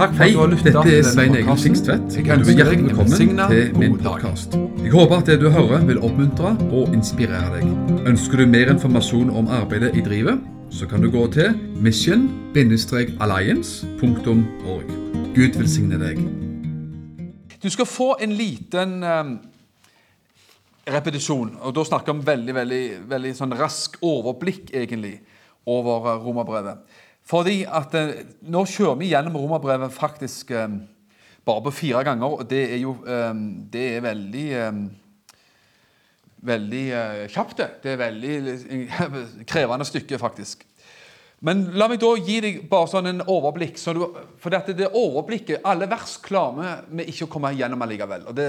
Takk for Hei, at du har lyttet dette er Svein Egil. Sikstvedt. Og Du er hjertelig velkommen til min podkast. Jeg håper at det du hører, vil oppmuntre og inspirere deg. Ønsker du mer informasjon om arbeidet i drivet, så kan du gå til mission-alliance.org. Gud velsigne deg. Du skal få en liten eh, repetisjon, og da snakker vi om veldig, veldig, veldig sånn rask overblikk egentlig over eh, romerbrevet. Fordi at eh, nå kjører vi gjennom romerbrevet faktisk eh, bare på fire ganger, og det er jo eh, det er veldig eh, veldig eh, kjapt. det. Det er veldig krevende stykke, faktisk. Men la meg da gi deg bare sånn en overblikk. Så du, for dette, det overblikket Alle vers klarer vi ikke å komme gjennom allikevel. Og det,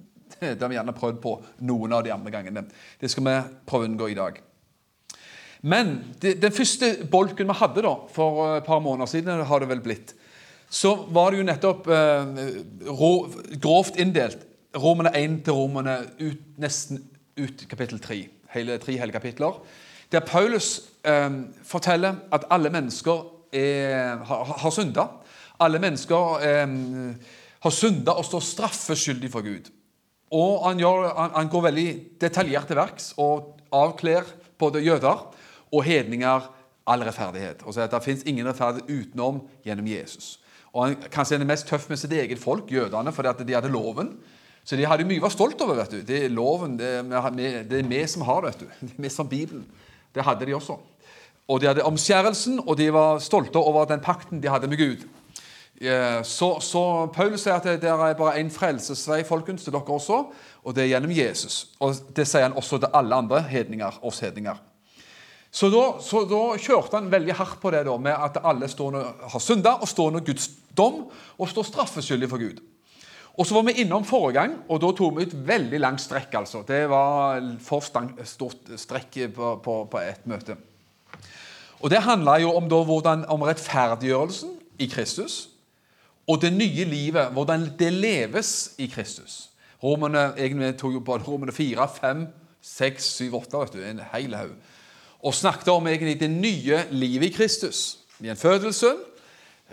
det har vi gjerne prøvd på noen av de andre gangene. Det skal vi prøve å unngå i dag. Men det, den første bolken vi hadde da, for et par måneder siden, har det vel blitt, så var det jo nettopp eh, rå, grovt inndelt. Romene 1 til romene ut, nesten ut kapittel 3. Hele, tre hele kapitler. Der Paulus eh, forteller at alle mennesker er, har, har synda. Alle mennesker eh, har synda og står straffeskyldig for Gud. Og han, gjør, han, han går veldig detaljert til verks og avkler både jøder og hedninger all rettferdighet. Og sier at det fins ingen rettferdighet utenom gjennom Jesus. Og Han kanskje er det mest tøff med sitt eget folk, jødene, fordi at de hadde loven. Så de hadde mye å være stolt over. vet du. Det er loven, det er, det er vi som har vet du. Det vi som Bibelen. Det hadde de også. Og de hadde omskjærelsen, og de var stolte over den pakten de hadde med Gud. Eh, Så, så Paulus sier at det det er bare én frelsesvei folkens, til dere også, og det er gjennom Jesus. Og Det sier han også til alle andre hedninger, oss hedninger. Så da, så da kjørte han veldig hardt på det da, med at alle stående har synda og står under Guds dom og står straffeskyldig for Gud. Og Så var vi innom forrige gang, og da tok vi et veldig langt strekk. altså. Det var for stort strekk på, på, på ett møte. Og Det handla jo om, om rettferdiggjørelsen i Kristus og det nye livet, hvordan det leves i Kristus. Romerne egentlig tok jo både Romerne 4, 5, 6, 7, 8 vet du, en hel haug. Og snakket om egentlig det nye livet i Kristus. Gjenfødelsen,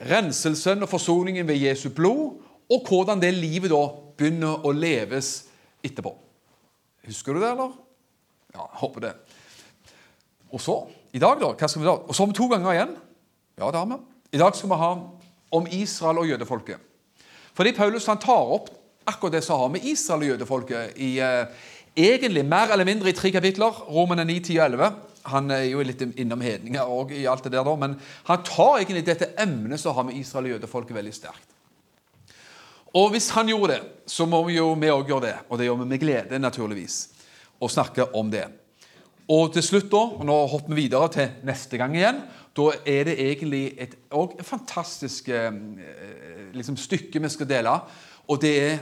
renselsen og forsoningen ved Jesu blod, og hvordan det livet da begynner å leves etterpå. Husker du det, eller? Ja, jeg håper det. Og så, i dag, da? Hva skal vi da? Og så vi to ganger igjen. Ja, det har vi. I dag skal vi ha om Israel og jødefolket. Fordi Paulus han tar opp akkurat det som har med Israel og jødefolket i eh, egentlig mer eller mindre i tre kapitler. Romene 9, 10 og 11. Han er jo litt innom hedninger og i alt det der, men han tar egentlig dette emnet som har med Israel og jødefolket, veldig sterkt. Og hvis han gjorde det, så må vi jo vi òg gjøre det. Og det gjør vi med glede, naturligvis, å snakke om det. Og til slutt, da, og nå hopper vi videre til neste gang igjen, da er det egentlig et, et fantastisk eh, liksom, stykke vi skal dele. Og det er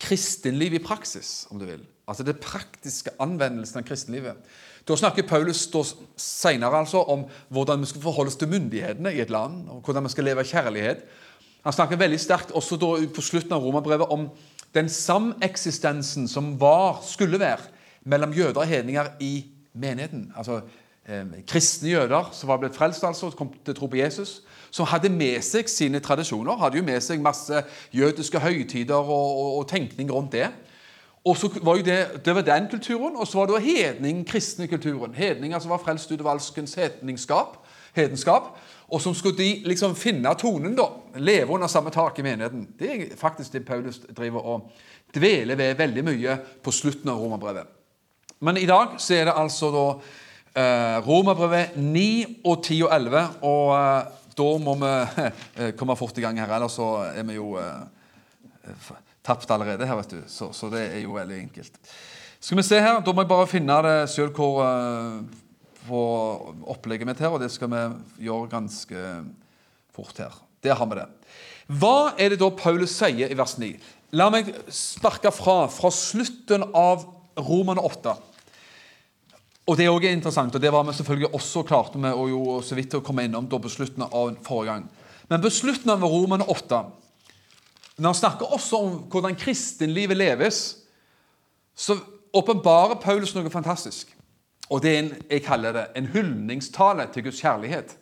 kristenliv i praksis, om du vil. Altså det praktiske anvendelsen av kristenlivet. Da snakker Paulus senere altså om hvordan vi skal forholde oss til myndighetene i et land, og hvordan vi skal leve kjærlighet. Han snakker veldig sterkt også på slutten av romerbrevet om den sameksistensen som var, skulle være mellom jøder og hedninger i menigheten. Altså eh, kristne jøder som var blitt frelst, altså, kom til tro på Jesus. Som hadde med seg sine tradisjoner, hadde jo med seg masse jødiske høytider og, og, og tenkning rundt det. Og så var jo det, det var den kulturen, og så var det hedning, kristne kulturen. Hedninger som var frelst ut av alskens hedenskap. Og som skulle de liksom finne tonen, da. Leve under samme tak i menigheten. Det er faktisk det Paulus driver og dveler ved veldig mye på slutten av romerbrevet. Men i dag så er det altså da eh, romerbrevet 9 og 10 og 11. Og eh, da må vi eh, komme fort i gang her, ellers så er vi jo eh, tapt allerede her, vet du. Så, så, det er jo veldig enkelt. Skal vi se her, Da må jeg bare finne det sjøl hvor uh, opplegget mitt her, og det skal vi gjøre ganske fort her. Der har vi det. Hva er det da Paulus sier i vers 9? La meg sparke fra fra slutten av Roman 8. Og Det er også interessant, og det var vi selvfølgelig også klarte med å så vidt å komme innom da på slutten av forrige gang. Men på slutten av Roman 8 når han snakker også om hvordan kristenlivet leves, så åpenbarer Paulus noe fantastisk. Og det er en, jeg kaller det en hyldningstale til Guds kjærlighet.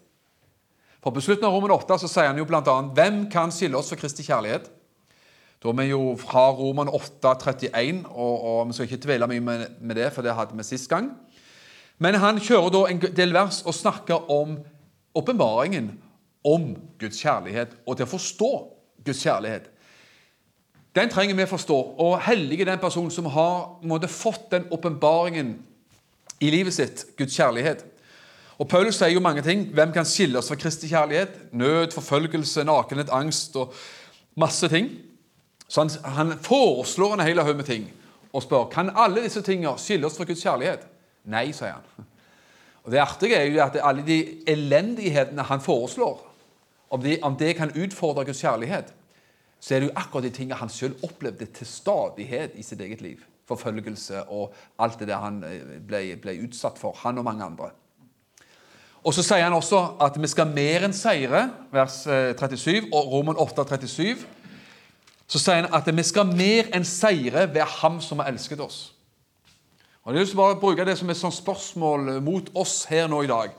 For På slutten av Roman 8 så sier han jo bl.a.: Hvem kan skille oss fra Kristi kjærlighet? Da er vi jo fra Roman 8, 31, og, og vi skal ikke dvele mye med, med, det, for det hadde vi sist gang. Men han kjører da en del vers og snakker om åpenbaringen om Guds kjærlighet, og til å forstå Guds kjærlighet. Den trenger vi forstå, og hellig er den personen som har måtte, fått den åpenbaringen i livet sitt, Guds kjærlighet. Og Paulus sier jo mange ting. Hvem kan skille oss fra Kristi kjærlighet? Nød, forfølgelse, nakenhet, angst og masse ting. Så han, han foreslår en hel haug med ting og spør kan alle disse tingene skille oss fra Guds kjærlighet. Nei, sier han. Og Det artige er jo at alle de elendighetene han foreslår, om det, om det kan utfordre Guds kjærlighet, så er det jo akkurat de tingene han selv opplevde til stadighet i sitt eget liv. Forfølgelse og alt det der han eh, ble, ble utsatt for, han og mange andre. Og Så sier han også at vi skal mer enn seire, vers 37, eh, og Roman 8, 37. Så sier han at vi skal mer enn seire ved Ham som har elsket oss. Og Jeg vil bare bruke det som et sånt spørsmål mot oss her nå i dag.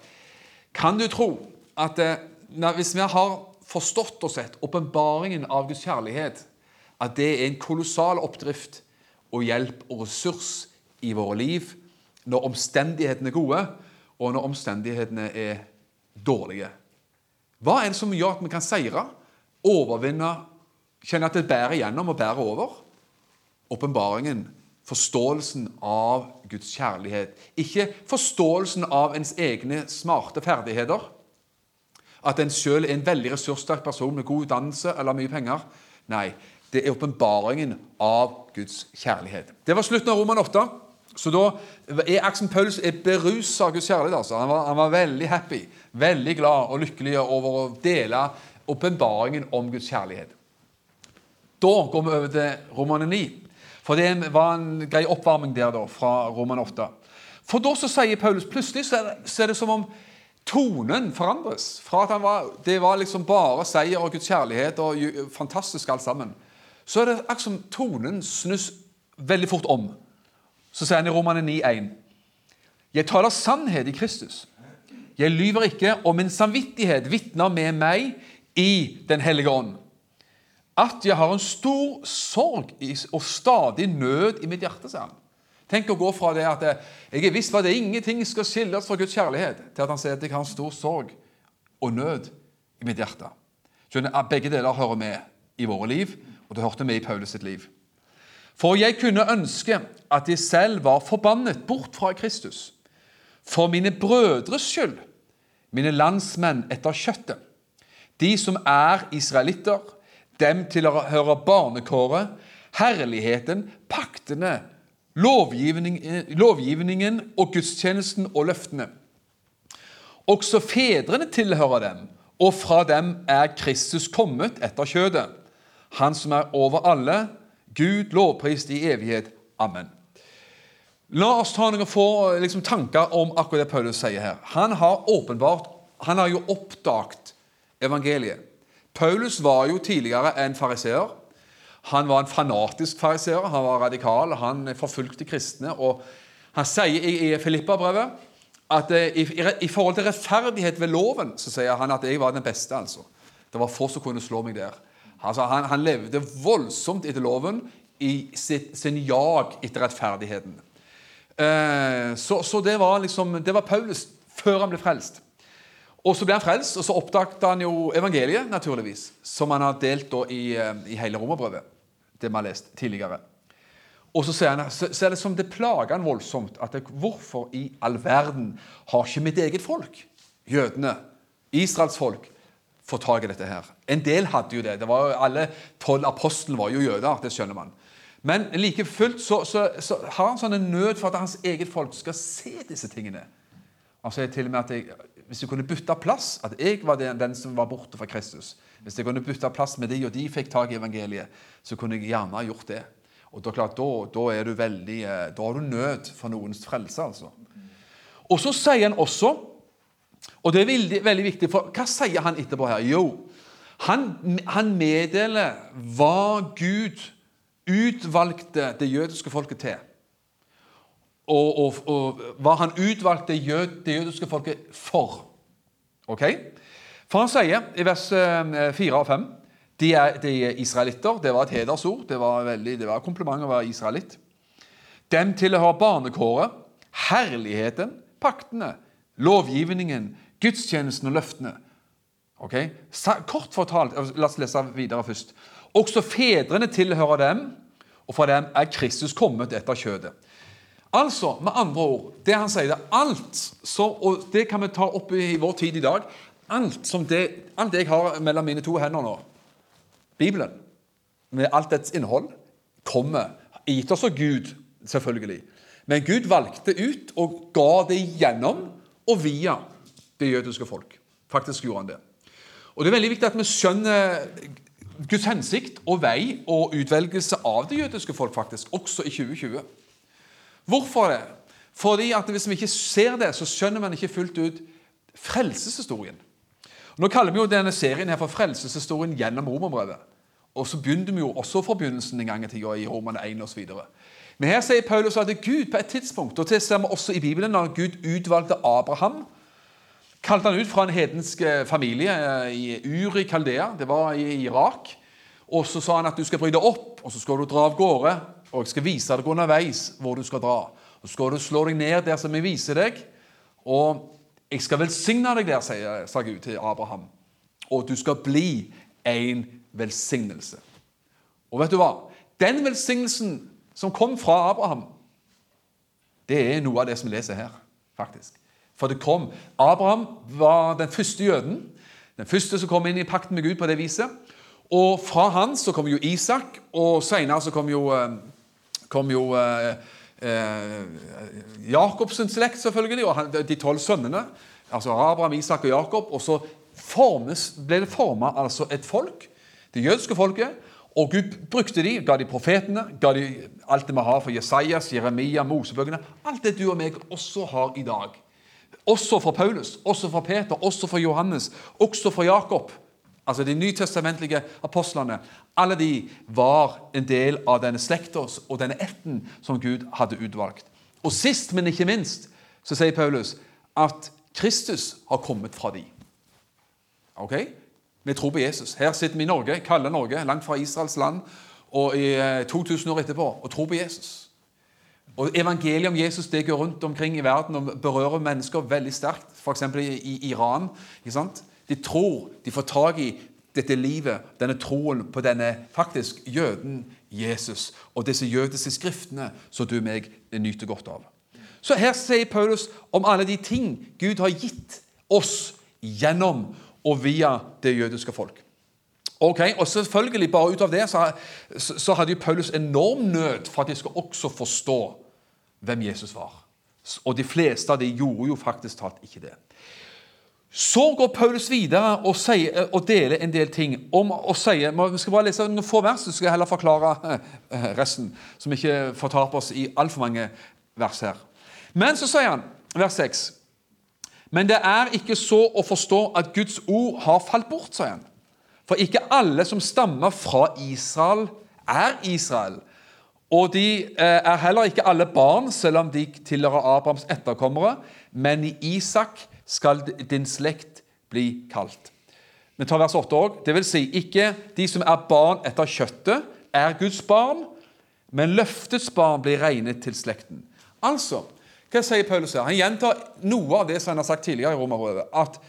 Kan du tro at eh, hvis vi har forstått og sett åpenbaringen av Guds kjærlighet, at det er en kolossal oppdrift og hjelp og ressurs i våre liv når omstendighetene er gode, og når omstendighetene er dårlige. Hva er det som gjør at vi kan seire, overvinne, kjenne at det bærer gjennom og bærer over? Åpenbaringen, forståelsen av Guds kjærlighet. Ikke forståelsen av ens egne smarte ferdigheter. At en sjøl er en veldig ressurssterk person med god utdannelse eller mye penger. Nei, det er åpenbaringen av Guds kjærlighet. Det var slutten av Roman 8. Så da er Aksen Paulus er berusa av Guds kjærlighet. Altså. Han, var, han, var, veldig happy, veldig glad og lykkelig over å dele åpenbaringen om Guds kjærlighet. Da går vi over til Romane 9. For det var en grei oppvarming der da, fra Roman 8. For da så sier Paulus plutselig så er, det, så er det som om tonen forandres. Fra at var, det var liksom bare seier og Guds kjærlighet og fantastisk alt sammen, så er det akkurat som tonen snus veldig fort om. Så sier han i Romane 9,1.: Jeg taler sannhet i Kristus. Jeg lyver ikke, og min samvittighet vitner med meg i Den hellige ånd. At jeg har en stor sorg og stadig nød i mitt hjerte, sier han. Tenk å gå fra det at jeg er visst på er ingenting skal skilles fra Guds kjærlighet, til at han sier at jeg har en stor sorg og nød i mitt hjerte. Skjønner, Begge deler hører med i våre liv, og det hørte med i Paulus sitt liv. For jeg kunne ønske at jeg selv var forbannet bort fra Kristus, for mine brødres skyld, mine landsmenn etter kjøttet, de som er israelitter, dem tilhører barnekåret, herligheten, paktene, lovgivning, lovgivningen og gudstjenesten og løftene. Også fedrene tilhører dem, og fra dem er Kristus kommet etter kjødet, han som er over alle, Gud lovprist i evighet. Amen. La oss ta noen få liksom, tanker om akkurat det Paulus sier her. Han har åpenbart han har jo oppdaget evangeliet. Paulus var jo tidligere en fariseer. Han var en fanatisk fariseer, han var radikal, han forfulgte kristne. og Han sier i, Filippa-brevet at eh, i, i, forhold til rettferdighet ved loven så sier han at jeg var den beste. altså. Det var få som kunne slå meg der. Altså, han, han, levde voldsomt etter loven i sitt, sin jag etter rettferdigheten. Eh, så, så det, var liksom, det var Paulus før han ble frelst. Og Så ble han frelst, og så oppdaget han jo evangeliet, naturligvis, som han har delt i, eh, i hele romerbrevet. Det vi har lest tidligere. Og så, ser, han, så, er det som det plager han voldsomt at det, hvorfor i all verden har ikke mitt eget folk, jødene, Israels folk, fått tak i dette her. En del hadde jo det. det var jo, alle tolv apostlene var jo jøder. det skjønner man. Men like fullt så, så, så, har han sånn en nød for at hans eget folk skal se disse tingene. Han sier til og med at jeg, Hvis jeg kunne bytte plass, at jeg var den, den, som var borte fra Kristus Hvis jeg kunne bytte plass med de, og de fikk tak i evangeliet, så kunne jeg gjerne gjort det. Og Da, klart, da, da er du veldig, eh, da har du nød for noens frelse. altså. Og Så sier han også og det er veldig, veldig viktig, for hva sier han etterpå her? Jo, han, han meddeler hva Gud utvalgte det jødiske folket til. Og, og, og hva han utvalgte jød, det jødiske folket for. Ok? For han sier i vers 4 og 5 de er, de er israelitter. Det var et hedersord. Det var, veldig, det var kompliment å være israelitt. Dem tilhører barnekåret, herligheten, paktene, lovgivningen, gudstjenesten og løftene. Ok? Kort fortalt, La oss lese videre først. Også fedrene tilhører dem, og fra dem er Kristus kommet etter kjødet. Altså, med andre ord, det han sier, det alt som, og det kan vi ta opp i vår tid i dag Alt som det, alt det jeg har mellom mine to hender nå, Bibelen, med alt dets innhold, kommer gitt oss av Gud, selvfølgelig. Men Gud valgte ut og ga det gjennom og via det jødiske folk. Faktisk gjorde han det. Og Det er veldig viktig at vi skjønner Guds hensikt og vei og utvelgelse av det jødiske folk, faktisk, også i 2020. Hvorfor det? Fordi at Hvis vi ikke ser det, så skjønner man ikke fullt ut frelseshistorien. Nå kaller vi jo denne serien her for frelseshistorien gjennom romerbrevet. Og så begynte vi jo også fra begynnelsen en gang i tida i Romane 1 osv. Men her sier Paulus at Gud på et tidspunkt, og det ser vi også i Bibelen, når Gud utvalgte Abraham kalte han ut fra en hedensk familie familie Ur i Uri Kaldea. Det var i Irak. Og så sa han at du skal bryte opp, og så skal du dra av gårde. Og jeg skal vise deg underveis hvor du skal dra. Og så skal du slå deg ned der som jeg viser deg. Og jeg skal velsigne deg der, sier, sa Gud til Abraham. Og du skal bli en velsignelse. Og vet du hva? Den velsignelsen som kom fra Abraham, det er noe av det som vi leser her, faktisk. For det kom. Abraham var den første jøden. Den første som kom inn i pakten med Gud på det viset. Og fra han så kom jo Isak, og senere så kom jo, eh, kom jo eh, eh, Jakobs slekt, selvfølgelig, og han, de tolv sønnene. Altså Abraham, Isak og Jakob. Og så formes, ble det forma altså et folk, det jødiske folket. Og Gud brukte de, ga de profetene, ga de alt det vi har for Jesajas, Jeremia, Mosebøkene. Alt det du og meg også har i dag. Også for Paulus, også for Peter, også for Johannes, også for Jakob. Altså De nytestamentlige apostlene. Alle de var en del av denne slekta og denne ætten som Gud hadde utvalgt. Og sist, men ikke minst, så sier Paulus at Kristus har kommet fra de. Ok? Vi tror på Jesus. Her sitter vi i Norge, kalde Norge, langt fra Israels land, og i 2000 eh, år etterpå, og tror på Jesus. Og Evangeliet om Jesus det går rundt omkring i verden og berører mennesker veldig sterkt. F.eks. i Iran. De tror de får tak i dette livet, denne troen på denne faktisk jøden Jesus og disse jødiske skriftene som du og meg nyter godt av. Så her sier Paulus om alle de ting Gud har gitt oss gjennom og via det jødiske folk. Ok, og selvfølgelig Bare ut av det så, så hadde Paulus enorm nød for at de skal også forstå hvem Jesus var. Og de fleste av de gjorde jo faktisk talt ikke det. Så går Paulus videre og, sier, og deler en del ting. om å sier, Vi skal bare lese noen få vers, så skal jeg heller forklare eh, resten. Vi ikke fortaper oss i altfor mange vers her. Men så sier han, vers 6 Men det er ikke så å forstå at Guds ord har falt bort, sier han. For ikke alle som stammer fra Israel, er Israel. Og de eh, er heller ikke alle barn, selv om de tilhører Abrahams etterkommere. Men i Isak skal din slekt bli kalt. Vi tar vers 8 òg. Det vil si, ikke de som er barn etter kjøttet, er Guds barn, men løftets barn blir regnet til slekten. Altså, hva sier Paulus her? Han gjentar noe av det som han har sagt tidligere i Romerrådet. At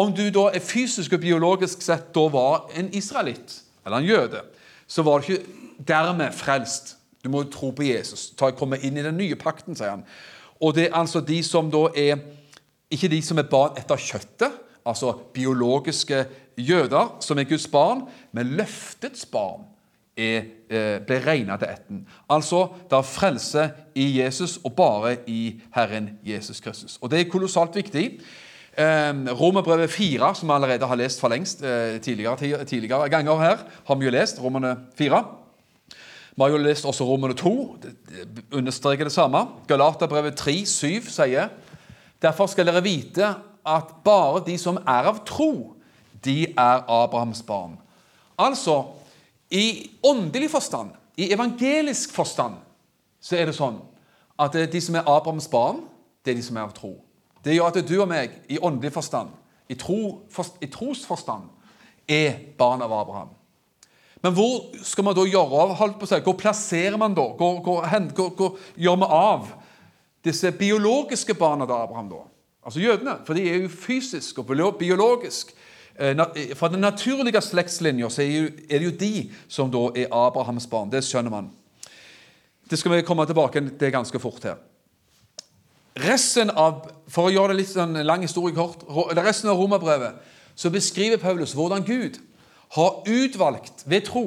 om du da er fysisk og biologisk sett da var en israelitt, eller en jøde, så var du ikke dermed frelst. Du må tro på Jesus. Ta, komme inn i den nye pakten, sier han. Og det er altså de som da er Ikke de som er barn etter kjøttet, altså biologiske jøder, som er Guds barn, men løftets barn er, eh, ble regna til etten. Altså, det er frelse i Jesus og bare i Herren Jesus Kristus. Og Det er kolossalt viktig. Eh, Romerbrevet 4, som vi allerede har lest for lengst eh, tidligere, tidligere ganger her, har vi jo lest. Romerne 4. Vi har jo lest også Romerne 2, det understreker det samme. Galaterbrevet 3, 7 sier Derfor skal dere vite at bare de som er av tro, de er Abrahams barn. Altså, i åndelig forstand, i evangelisk forstand, så er det sånn at de som er Abrahams barn, det er de som er av tro. Det gjør at du og meg, i åndelig forstand, i, tro, i trosforstand er barn av Abraham. Men hvor skal man da gjøre av? Hvor plasserer man da? Hvor, hvor, hvor, hvor gjør vi av disse biologiske barna til Abraham? da? Altså jødene. For de er jo fysisk og biologisk. Eh, eh, fra den naturlige slektslinja så er det jo de som da er Abrahams barn. Det skjønner man. Det skal vi komme tilbake til ganske fort her. Resten av, For å gjøre det litt sånn lang historie kort, resten av romerbrevet så beskriver Paulus hvordan Gud har utvalgt ved tro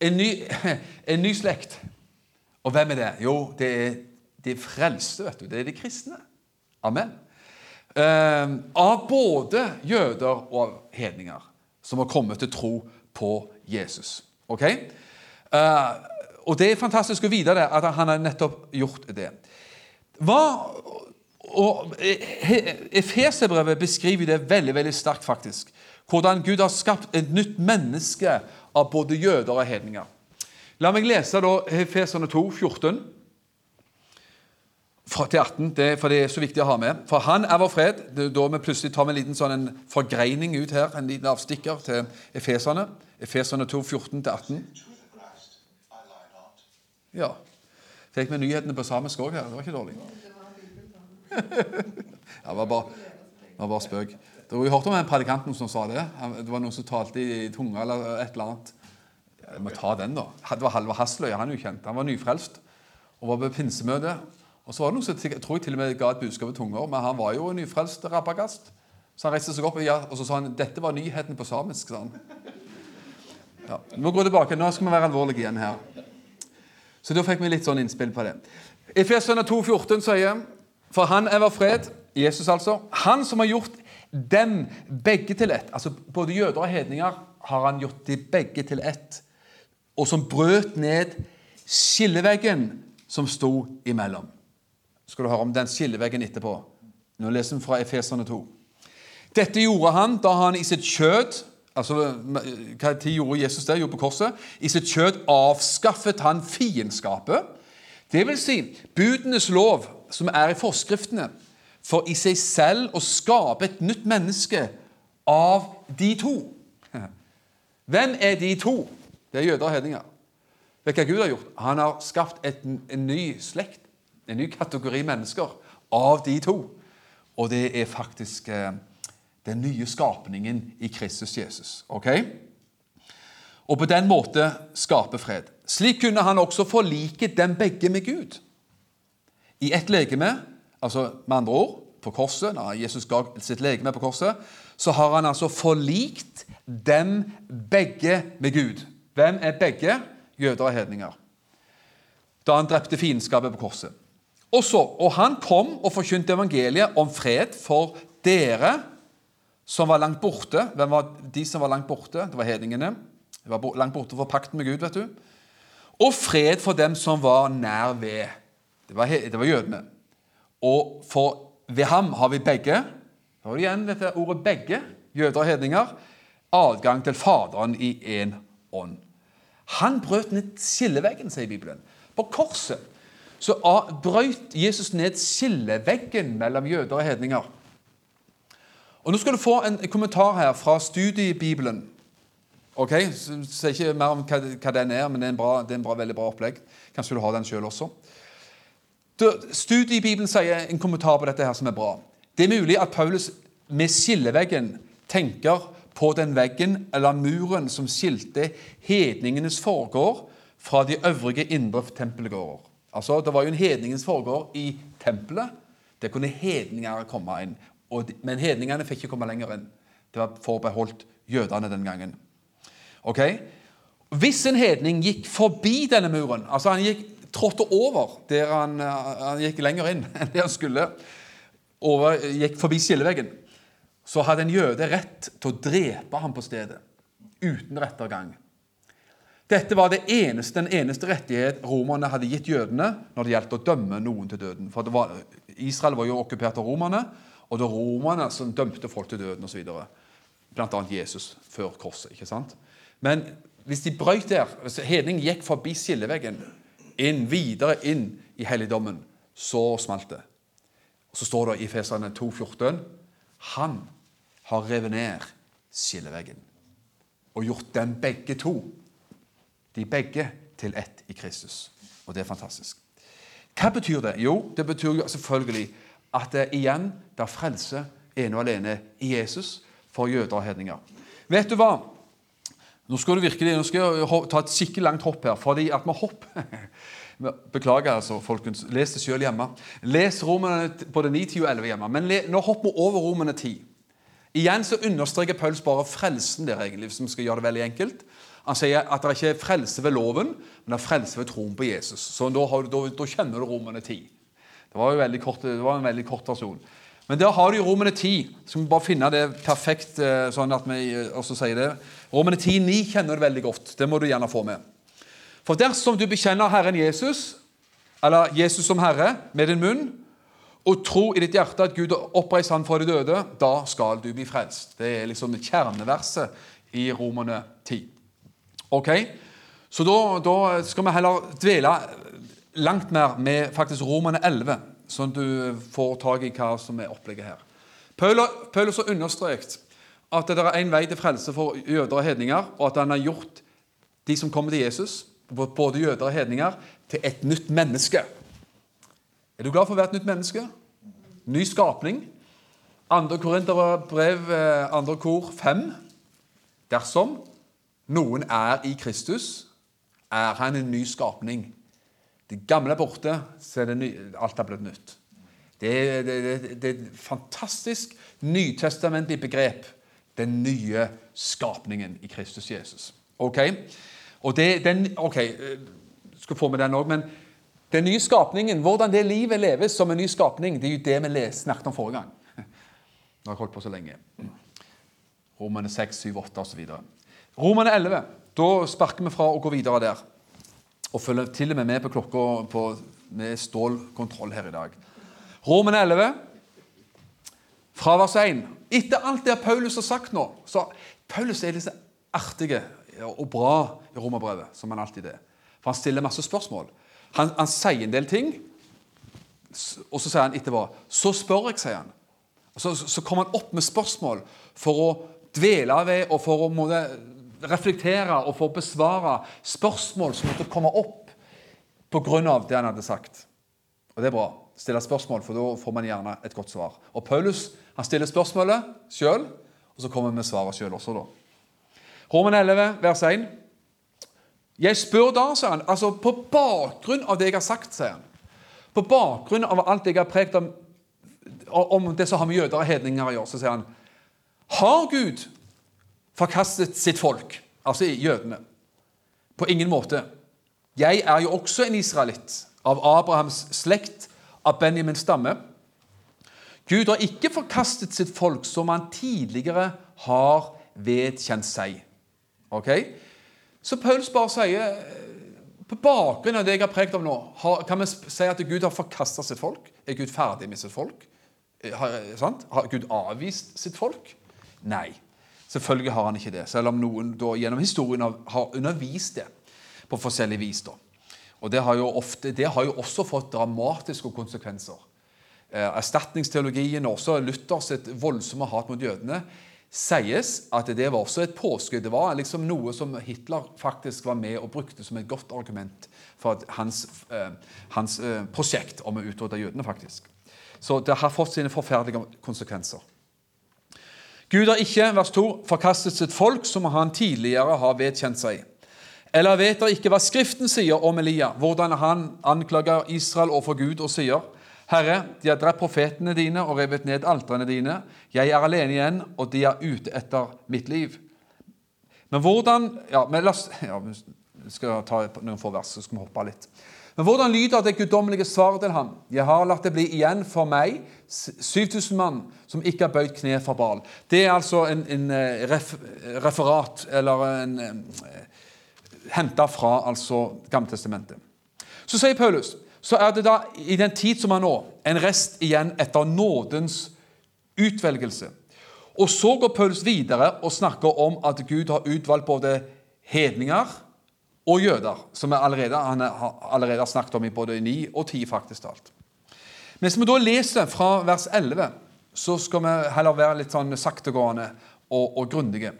en ny, en ny slekt. Og hvem er det? Jo, det er de frelste. vet du. Det er de kristne. Amen. Uh, av både jøder og hedninger som har kommet til tro på Jesus. Ok? Uh, og det er fantastisk å vite det, at han har nettopp gjort det. Hva, og Efeserbrevet beskriver det veldig veldig sterkt, faktisk. Hvordan Gud har skapt et nytt menneske av både jøder og hedninger. La meg lese da Efeserne 2, 14 til 18, det, for det er så viktig å ha med. For han er vår fred. Det er da vi plutselig tar med en liten sånn en forgreining ut her, en liten avstikker til Efeserne. Efeserne 2, 14-18. Ja. Fikk vi nyhetene på samisk òg her. Det var ikke dårlig. det var bare, det var bare spøk. Jeg hørte om en predikanten som sa det. Det var noen som talte i tunga eller et eller annet. Jeg må ta den, da. Det var Halvard Hasløy. Han er jo kjent. Han var nyfrelst og var på pinsemøte. Og så var det noen som jeg tror jeg til og med ga et budskap i tunger, men han var jo en nyfrelst rabagast. Så han reiste seg opp og så sa han, dette var nyheten på samisk. sa han. Ja, vi må gå tilbake. Nå skal vi være alvorlige igjen her. Så da fikk vi litt sånn innspill på det. Efesene 2,14 sier For han er vår fred, Jesus altså, han som har gjort dem begge til ett. Altså Både jøder og hedninger har han gjort de begge til ett. Og som brøt ned skilleveggen som sto imellom. Skal du høre om den skilleveggen etterpå. Nå leser vi fra Efeserne 2. Dette gjorde han da han i sitt kjød altså, Hva tid gjorde Jesus det? Jo, på korset. I sitt kjød avskaffet han fiendskapet. Det vil si budenes lov, som er i forskriftene, for i seg selv å skape et nytt menneske av de to. Hvem er de to? Det er jøder og hedninger. Vet du hva Gud har gjort? Han har skapt et, en ny slekt, en ny kategori mennesker, av de to. Og det er faktisk eh, den nye skapningen i Kristus Jesus. Ok? Og på den måte skape fred. Slik kunne han også forlike dem begge med Gud. I ett legeme, altså med andre ord på korset, når Jesus ga sitt legeme på korset, så har han altså forlikt dem begge med Gud. Hvem er begge? Jøder og hedninger. Da han drepte fiendskapet på korset. Og så, og han kom og forkynte evangeliet om fred for dere som var langt borte. Hvem var de som var langt borte? Det var hedningene. De var langt borte for pakten med Gud. vet du. Og fred for dem som var nær ved. Det var, det var jødene. Og for ved ham har vi begge Da har du igjen dette ordet 'begge', jøder og hedninger, adgang til Faderen i én ånd. Han brøt ned skilleveggen, sier Bibelen. På korset så brøt Jesus ned skilleveggen mellom jøder og hedninger. Og Nå skal du få en kommentar her fra studiebibelen. Ok, Sier ikke mer om hva, den er, men det er en, bra, det er en bra, veldig bra opplegg. Kanskje du har den sjøl også. Studiebibelen sier en kommentar på dette her som er bra. Det er mulig at Paulus med skilleveggen tenker på den veggen eller muren som skilte hedningenes forgård fra de øvrige indre tempelgårder. Altså, Det var jo en hedningens forgård i tempelet. Der kunne hedninger komme inn. Og, men hedningene fikk ikke komme lenger inn. Det var forbeholdt jødene den gangen. Ok? Hvis en hedning gikk forbi denne muren, altså han gikk, trådte over der han, han gikk lenger inn enn der han skulle, over, gikk forbi skilleveggen, så hadde en jøde rett til å drepe ham på stedet. Uten rettergang. Dette var det eneste, den eneste rettighet romerne hadde gitt jødene når det gjaldt å dømme noen til døden. For var, Israel var jo okkupert av romerne, og det var romerne som dømte folk til døden osv. Bl.a. Jesus før korset. ikke sant? Men hvis de brøt der hvis Hedning gikk forbi skilleveggen, inn, videre inn i helligdommen, så smalt det. Så står det i Fesane 2,14 Han har revet ned skilleveggen og gjort dem begge to, de begge, til ett i Kristus. Og det er fantastisk. Hva betyr det? Jo, det betyr jo selvfølgelig at det igjen der frelse ene og alene i Jesus for jøder og hedninger. Vet du hva? Nå skal du virkelig, nå skal jeg ta et skikkelig langt hopp her, fordi at vi hopper Beklager, altså, folkens. Les det sjøl hjemme. Les Romerne både 9, 10 og 11 hjemme. Men le, nå hopper vi over Romerne 10. Igjen så understreker Pauls bare frelsen der, egentlig, hvis vi skal gjøre det veldig enkelt. Han sier at det ikke er frelse ved loven, men det er frelse ved troen på Jesus. Så da, har, da, da kjenner du Romerne 10. Det var, jo kort, det var en veldig kort versjon. Men der har du Romerne 10. Skal vi bare finne det perfekt, eh, sånn at vi eh, også sier det. Romerne 10, 9 kjenner du veldig godt. Det må du gjerne få med. For dersom du bekjenner Herren Jesus, eller Jesus som Herre, med din munn, og tro i ditt hjerte at Gud oppreiste han fra de døde, da skal du bli frelst. Det er liksom kjerneverset i Romerne 10. Ok? Så da, da, skal vi heller dvele langt mer med faktisk Romerne 11, sånn at du får tak i hva som er opplegget her. Paulus har understreket at det er én vei til frelse for jøder og hedninger, og at han har gjort de som kommer til Jesus, både jøder og hedninger, til et nytt menneske. Er du glad for å være et nytt menneske? Ny skapning. Andre Korinterbrev, eh, andre kor fem. Dersom noen er i Kristus, er han en ny skapning. Det gamle er borte, så er alt er blitt nytt. Det er, det, det, det er et fantastisk nytestamentlig begrep. Den nye skapningen i Kristus Jesus. Ok? Og det, den, ok, eh, skal få med den òg, men den nye skapningen, hvordan det livet leves som en ny skapning, det er jo det vi snakket om forrige gang. Nå har jeg holdt på så lenge. Romerne 6, 7, 8 osv. Romane 11. Da sparker vi fra å gå videre der. Og følger til og med med på klokka på, med stålkontroll her i dag. Romerne 11, fra vers 1. Etter alt det Paulus har sagt nå så Paulus er litt artig og bra i romerbrevet, som han alltid er. For han stiller masse spørsmål. Han, han, sier en del ting, og så sier han etterpå Så spør jeg, sier han. Så, så kommer han opp med spørsmål for å dvele ved og for å måtte reflektere og få besvare spørsmål som måtte komme opp pga. det han hadde sagt. Og det er bra. Stille spørsmål, for da får man gjerne et godt svar. Og Paulus han stiller spørsmålet sjøl, og så kommer vi med svaret sjøl også. da. Roman 11, vers 1. Jeg spør da, sier han, altså på bakgrunn av det jeg har sagt, sier han. På bakgrunn av alt jeg har prekt om, om det som har med jøder og hedninger å gjøre, så sier han Har Gud forkastet sitt folk, altså jødene? På ingen måte. Jeg er jo også en israelitt, av Abrahams slekt, av Benjamins stamme. Gud har ikke forkastet sitt folk som han tidligere har vedkjent seg. Ok? Så Pauls bare sier på bakgrunn av det jeg har prekt om nå, kan vi si at Gud har forkasta sitt folk? Er Gud ferdig med sitt folk? Eh, har, har, Gud avvist sitt folk? Nei. Selvfølgelig har han ikke det, selv om noen da, gjennom historien har undervist det på forskjellig vis. da. Og Det har ofte, det har jo også fått dramatiske konsekvenser. Eh, erstatningsteologien og også Luthers voldsomme hat mot jødene sies at det var også et påskudd. Det var liksom noe som Hitler faktisk var med og brukte som et godt argument for hans, eh, hans eh, prosjekt om å utrydde jødene. faktisk. Så det har fått sine forferdelige konsekvenser. Gud har ikke vers 2, forkastet sitt folk som han tidligere har vedkjent seg. Eller vet dere ikke hva Skriften sier om Elia, hvordan han anklager Israel overfor Gud og sier:" Herre, de har drept profetene dine og revet ned alterne dine. Jeg er alene igjen, og de er ute etter mitt liv. Men hvordan ja, men la oss, ja, Vi skal ta noen få vers, så skal vi hoppe litt. Men hvordan lyder det guddommelige svaret til ham? Jeg har latt det bli igjen for meg 7000 mann som ikke har bøyd kne for Baal. Det er altså en, en eh, ref, referat, eller en eh, Henta fra altså Gammeltestamentet. Så sier Paulus så er det da i den tid som er nå, en rest igjen etter nådens utvelgelse. Og så går Paulus videre og snakker om at Gud har utvalgt både hedninger og jøder, som allerede, han allerede har snakket om i både 9 og 10. faktisk alt. Hvis vi da leser fra vers 11, så skal vi heller være litt sånn saktegående og, og grundige.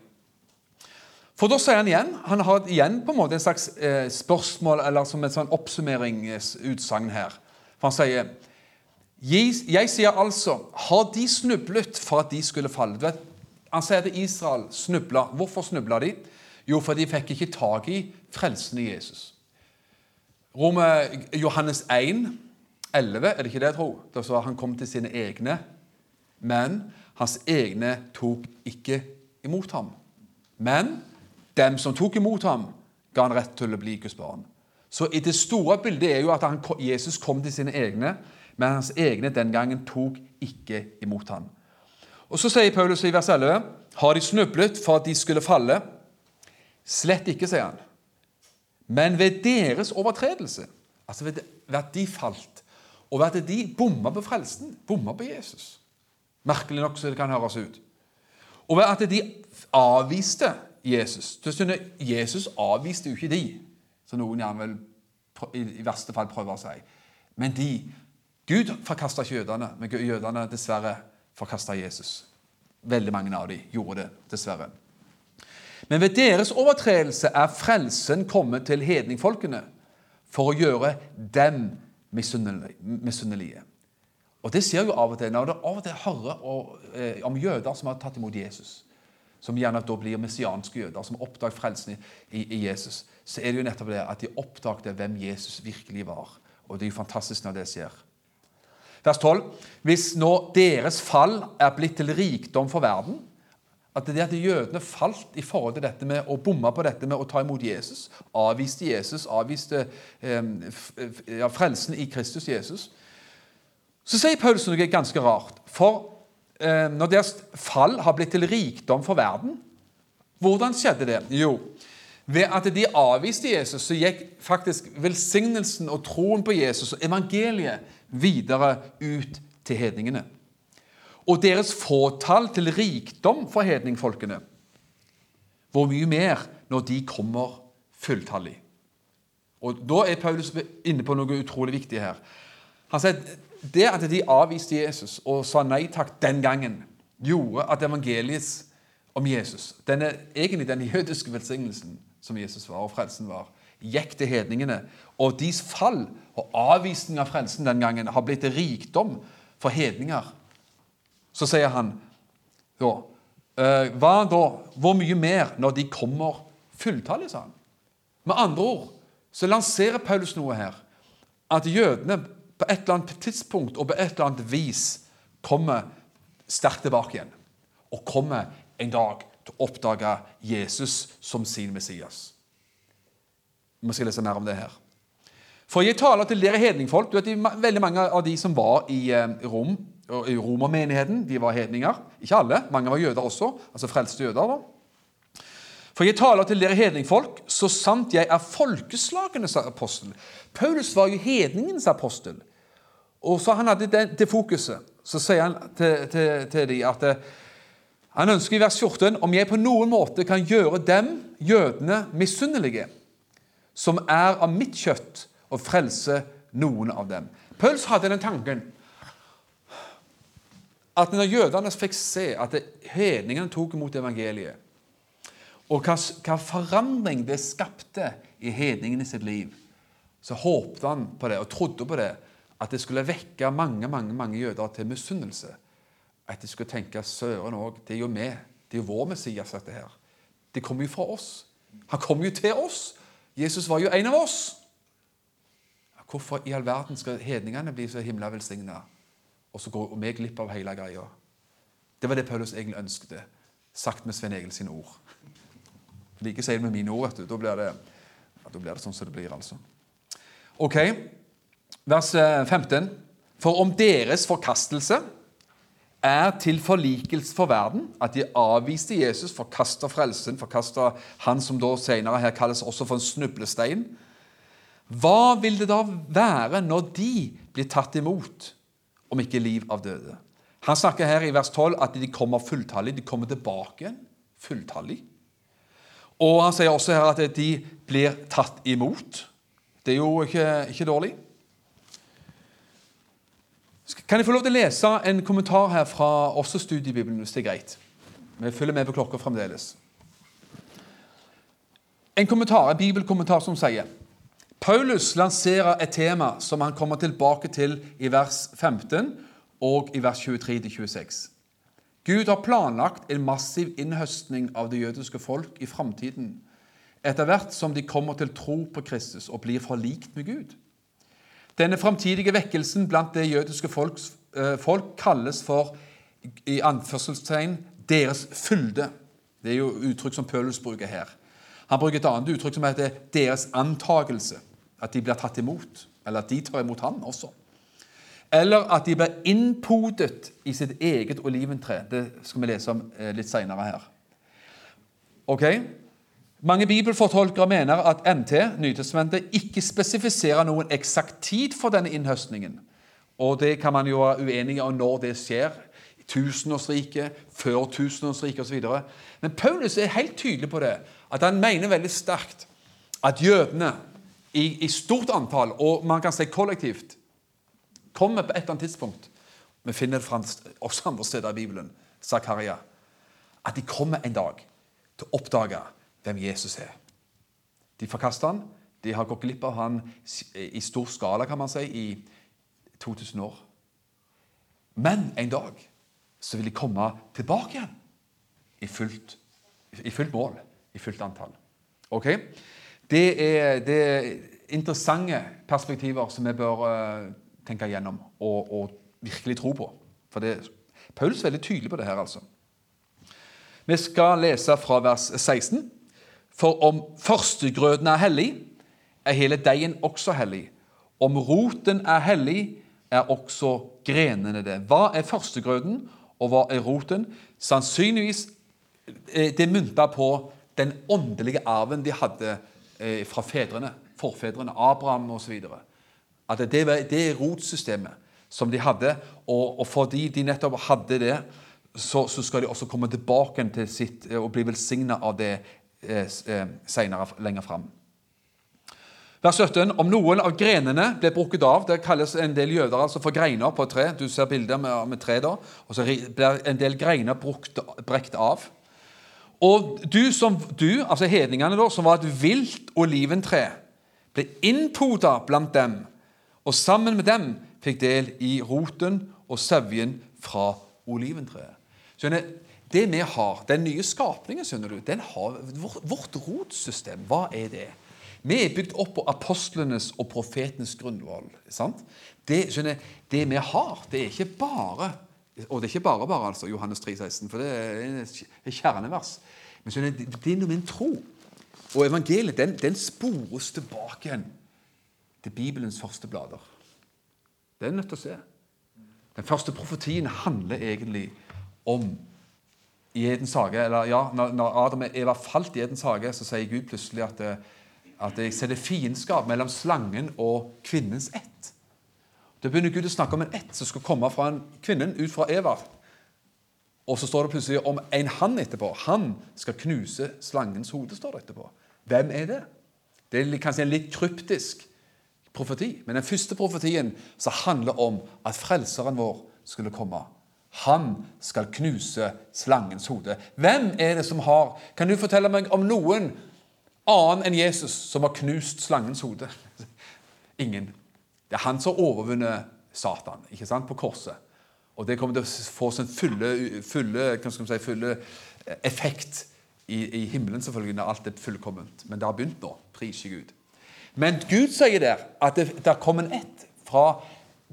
For da sier han igjen Han har igjen på en måte en slags eh, spørsmål eller som et sånn oppsummeringsutsagn her. For han sier jeg sier altså Har de snublet for at de skulle falle? Vet, han sier at Israel snubla. Hvorfor snubla de? Jo, for de fikk ikke tak i frelsen i Jesus. Rome, Johannes 1, 11, er det ikke det tror? Da sa han kom til sine egne, men hans egne tok ikke imot ham. Men dem som tok imot ham, ga han rett til å bli Guds barn. Så i det store bildet er jo at han, Jesus kom til sine egne, men hans egne den gangen tok ikke imot ham. Og Så sier Paulus i vers 11.: Har de snublet for at de skulle falle? Slett ikke, sier han. Men ved deres overtredelse, altså ved at de falt, og ved at de bomma på frelsen, bomma på Jesus Merkelig nok så det kan høres ut. Og ved at de avviste Jesus. Jesus avviste jo ikke de, som noen gjerne vil i verste fall prøve å si. Men de Gud forkasta ikke jødene, men jødene dessverre forkasta Jesus. Veldig mange av dem gjorde det, dessverre. Men ved deres overtredelse er frelsen kommet til hedningfolkene for å gjøre dem misunnelige. Og Det ser jo av og til når det av og til hører eh, om jøder som har tatt imot Jesus som gjerne da blir messianske jøder, som oppdager frelsen i, i, Jesus, så er det jo nettopp det at de oppdaget hvem Jesus virkelig var. Og det er jo fantastisk når det skjer. Vers 12. Hvis nå deres fall er blitt til rikdom for verden At det at jødene falt i forhold til dette med å bomme på dette med å ta imot Jesus, avviste Jesus, avviste eh, frelsen i Kristus Jesus, så sier Paulus noe ganske rart. For Eh, når deres fall har blitt til rikdom for verden. Hvordan skjedde det? Jo, ved at de avviste Jesus, så gikk faktisk velsignelsen og troen på Jesus og evangeliet videre ut til hedningene. Og deres fåtall til rikdom for hedningfolkene. Hvor mye mer når de kommer fulltallig. Og Da er Paulus inne på noe utrolig viktig her. Han sier det at de avviste Jesus og sa nei takk den gangen, gjorde at evangeliet om Jesus, denne, egentlig den jødiske velsignelsen som Jesus var, og frelsen var, gikk til hedningene. Og deres fall og avvisning av frelsen den gangen har blitt rikdom for hedninger. Så sier han da «Eh, Hva da? Hvor mye mer når de kommer fulltallige, sa han. Med andre ord så lanserer Paulus noe her. At jødene på et eller annet tidspunkt og på et eller annet vis kommer sterkt tilbake igjen. Og kommer en dag til å oppdage Jesus som sin Messias. Vi skal lese mer om det her. For jeg taler til dere hedningfolk. Du vet, Veldig mange av de som var i eh, I romermenigheten, de var hedninger. Ikke alle. Mange var jøder også. altså frelste jøder. da. For jeg taler til dere hedningfolk, så sant jeg er folkeslagenes apostel. Paulus var jo hedningens apostel. Og så han hadde det, det fokuset. Så sier han til, til, til dem at eh, han ønsker i vers 14 om jeg på noen måte kan gjøre dem, jødene, misunnelige, som er av mitt kjøtt, og frelse noen av dem. Paulus hadde den tanken at når jødene fikk se at hedningene tok imot evangeliet, og hva, hva forandring det skapte i hedningene sitt liv, så håpte han på det og trodde på det, at det skulle vekke mange mange, mange jøder til misunnelse. At de skulle tenke søren òg, det er jo vi. Det er jo vår Messias, dette her. Det kommer jo fra oss. Han kom jo til oss. Jesus var jo en av oss. Hvorfor i all verden skal hedningene bli så himla velsigna, og så går vi glipp av hele greia? Det var det Paulus egentlig ønsket, sagt med Svein Egil sine ord. Like sier det med mine ord. vet du. Da blir, det, da blir det sånn som det blir, altså. Ok, vers 15. Eh, for om deres forkastelse er til forlikelse for verden, at de avviste Jesus, forkasta frelsen, forkasta han som da senere her kalles også for en snublestein, hva vil det da være når de blir tatt imot, om ikke liv av døde? Han snakker her i vers 12 at de kommer fulltallig. De kommer tilbake fulltallig. Og han sier også her at de blir tatt imot. Det er jo ikke, ikke dårlig. Kan jeg få lov til å lese en kommentar her fra også studiebibelen, hvis det er greit? Vi følger med på klokka fremdeles. En kommentar, en bibelkommentar som sier Paulus lanserer et tema som han kommer tilbake til i vers 15 og i vers 23-26. Gud har planlagt en massiv innhøstning av det jødiske folk i framtiden, etter hvert som de kommer til tro på Kristus og blir forlikt med Gud. Denne framtidige vekkelsen blant det jødiske folks, eh, folk kalles for i anførselstegn deres fylde. Det er jo uttrykk som Paulus bruker her. Han bruker et annet uttrykk som heter deres antagelse. At de blir tatt imot, eller at de tar imot han også. Eller at de blir innpodet i sitt eget oliventre. Det skal vi lese om eh, litt seinere her. Ok? Mange bibelfortolkere mener at NT, Nytestamentet, ikke spesifiserer noen eksakt tid for denne innhøstningen. Og det kan man jo være uenige om når det skjer. Tusenårsriket, før tusenårsriket osv. Men Paulus er helt tydelig på det. At han mener veldig sterkt at jødene i, i stort antall, og man kan si kollektivt, kommer på et eller annet tidspunkt Vi finner det også andre steder i Bibelen, Zakaria, at de kommer en dag til å oppdage hvem Jesus er. De forkaster han. De har gått glipp av han i stor skala, kan man si, i 2000 år. Men en dag så vil de komme tilbake igjen i fullt, i fullt mål, i fullt antall. Ok? Det er, det er interessante perspektiver som vi bør uh, tenke igjennom og, og, virkelig tro på. For det, Paulus er veldig tydelig på det her. altså. Vi skal lese fra vers 16. For om førstegrøden er hellig, er hele deigen også hellig. Om roten er hellig, er også grenene det. Hva er førstegrøden, og hva er roten? Sannsynligvis det det mynta på den åndelige arven de hadde Eh, fra fedrene, forfedrene, Abraham osv. At det, det er rotsystemet som de hadde, og, og, fordi de nettopp hadde det, så, så, skal de også komme tilbake til sitt eh, og bli velsigna av det eh, eh senere, lenger fram. Vers 17. Om noen av grenene ble brukket av Det kalles en del jøder altså for greiner på et tre. Du ser bilder med, med tre da, og så blir en del greiner brukt, brekt av. Og du, som, du altså hedningene, da, som var et vilt oliventre, ble innpoda blant dem, og sammen med dem fikk del i roten og sevjen fra oliventreet. Skjønner, Det vi har, den nye skapningen, skjønner du, har vårt, rotsystem. Hva er det? Vi er bygd opp på apostlenes og profetenes grunnvoll. Det, det vi har, det er ikke bare og det er ikke bare bare, altså, Johannes 3, 16, for det er kjernevers. Men så det, det er noe med en tro. Og evangeliet den, den spores tilbake igjen til Bibelens første blader. Det er en nødt til å se. Den første profetien handler egentlig om i Edens hage, eller ja, Når Adam og Eva falt i Edens hage, så sier Gud plutselig at, at jeg setter fiendskap mellom slangen og kvinnens ett. Da begynner Gud å snakke om en ett som skal komme fra en kvinnen ut fra Eva. Og så står det plutselig om en han etterpå. Han skal knuse slangens hode. står det etterpå. Hvem er det? Det er kanskje en litt kryptisk profeti. Men den første profetien som handler om at frelseren vår skulle komme. Han skal knuse slangens hode. Hvem er det som har Kan du fortelle meg om noen annen enn Jesus som har knust slangens hode? Ingen. Det er han som har overvunnet Satan ikke sant, på korset. Og det kommer til å få sin fulle, fulle, si, fulle effekt i, i, himmelen selvfølgelig når alt er fullkomment. Men det har begynt nå. Pris Gud. Men Gud sier der at det, det kommer en ett fra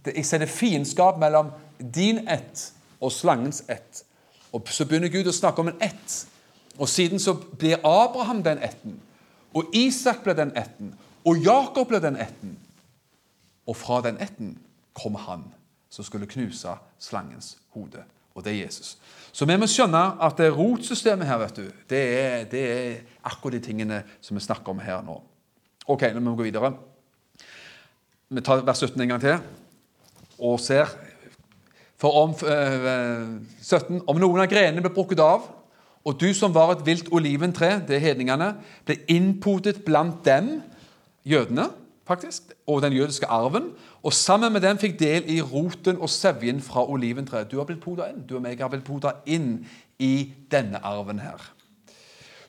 Jeg sender fiendskap mellom din ett og slangens ett. Og Så begynner Gud å snakke om en ett. Og siden så blir Abraham den etten. Og Isak ble den etten. Og Jakob ble den etten. Og fra den etten kom han som skulle knuse slangens hode. Og det er Jesus. Så vi må skjønne at det rotsystemet her, vet du, det er, det er akkurat de tingene som vi snakker om her nå. Ok, nå må vi gå videre. Vi tar vers 17 en gang til og ser. For om øh, 17 Om noen av grenene ble brukket av, og du som var et vilt oliventre, det er hedningene, ble innpotet blant dem, jødene, faktisk, og den jødiske arven. Og sammen med den fikk del i roten og sevjen fra oliventreet. Du har blitt poda inn. Du og meg har blitt poda inn i denne arven her.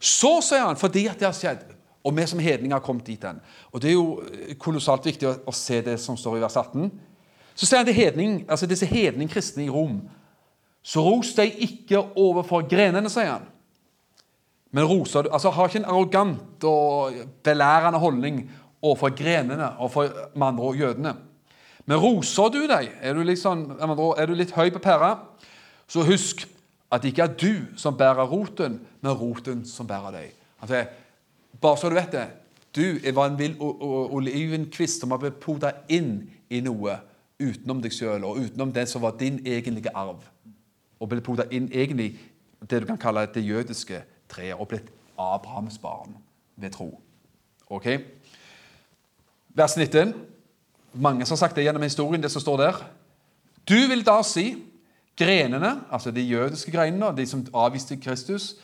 Så, sier han, fordi at det har skjedd, og vi som hedninger har kommet dit hen Og det er jo kolossalt viktig å se det som står i vers 18. Så sier han til hedning, altså disse hedningkristne i Rom Så ros deg ikke overfor grenene, sier han. Men roser du Altså, har ikke en arrogant og belærende holdning overfor grenene og for andre ord jødene. Men roser du deg, er du, liksom, er du litt høy på pæra, så husk at det ikke er du som bærer roten, men roten som bærer deg. Altså, bare så du vet det. Du var en vill olivenkvist som har blitt poda inn i noe utenom deg sjøl og utenom det som var din egentlige arv. Og blitt poda inn egentlig det du kan kalle det jødiske treet, og blitt Abrahams barn ved tro. Ok? Vers 19. Mange som har sagt det gjennom historien, det som står der. Du vil da si grenene, altså de jødiske greinene, de som avviste Kristus,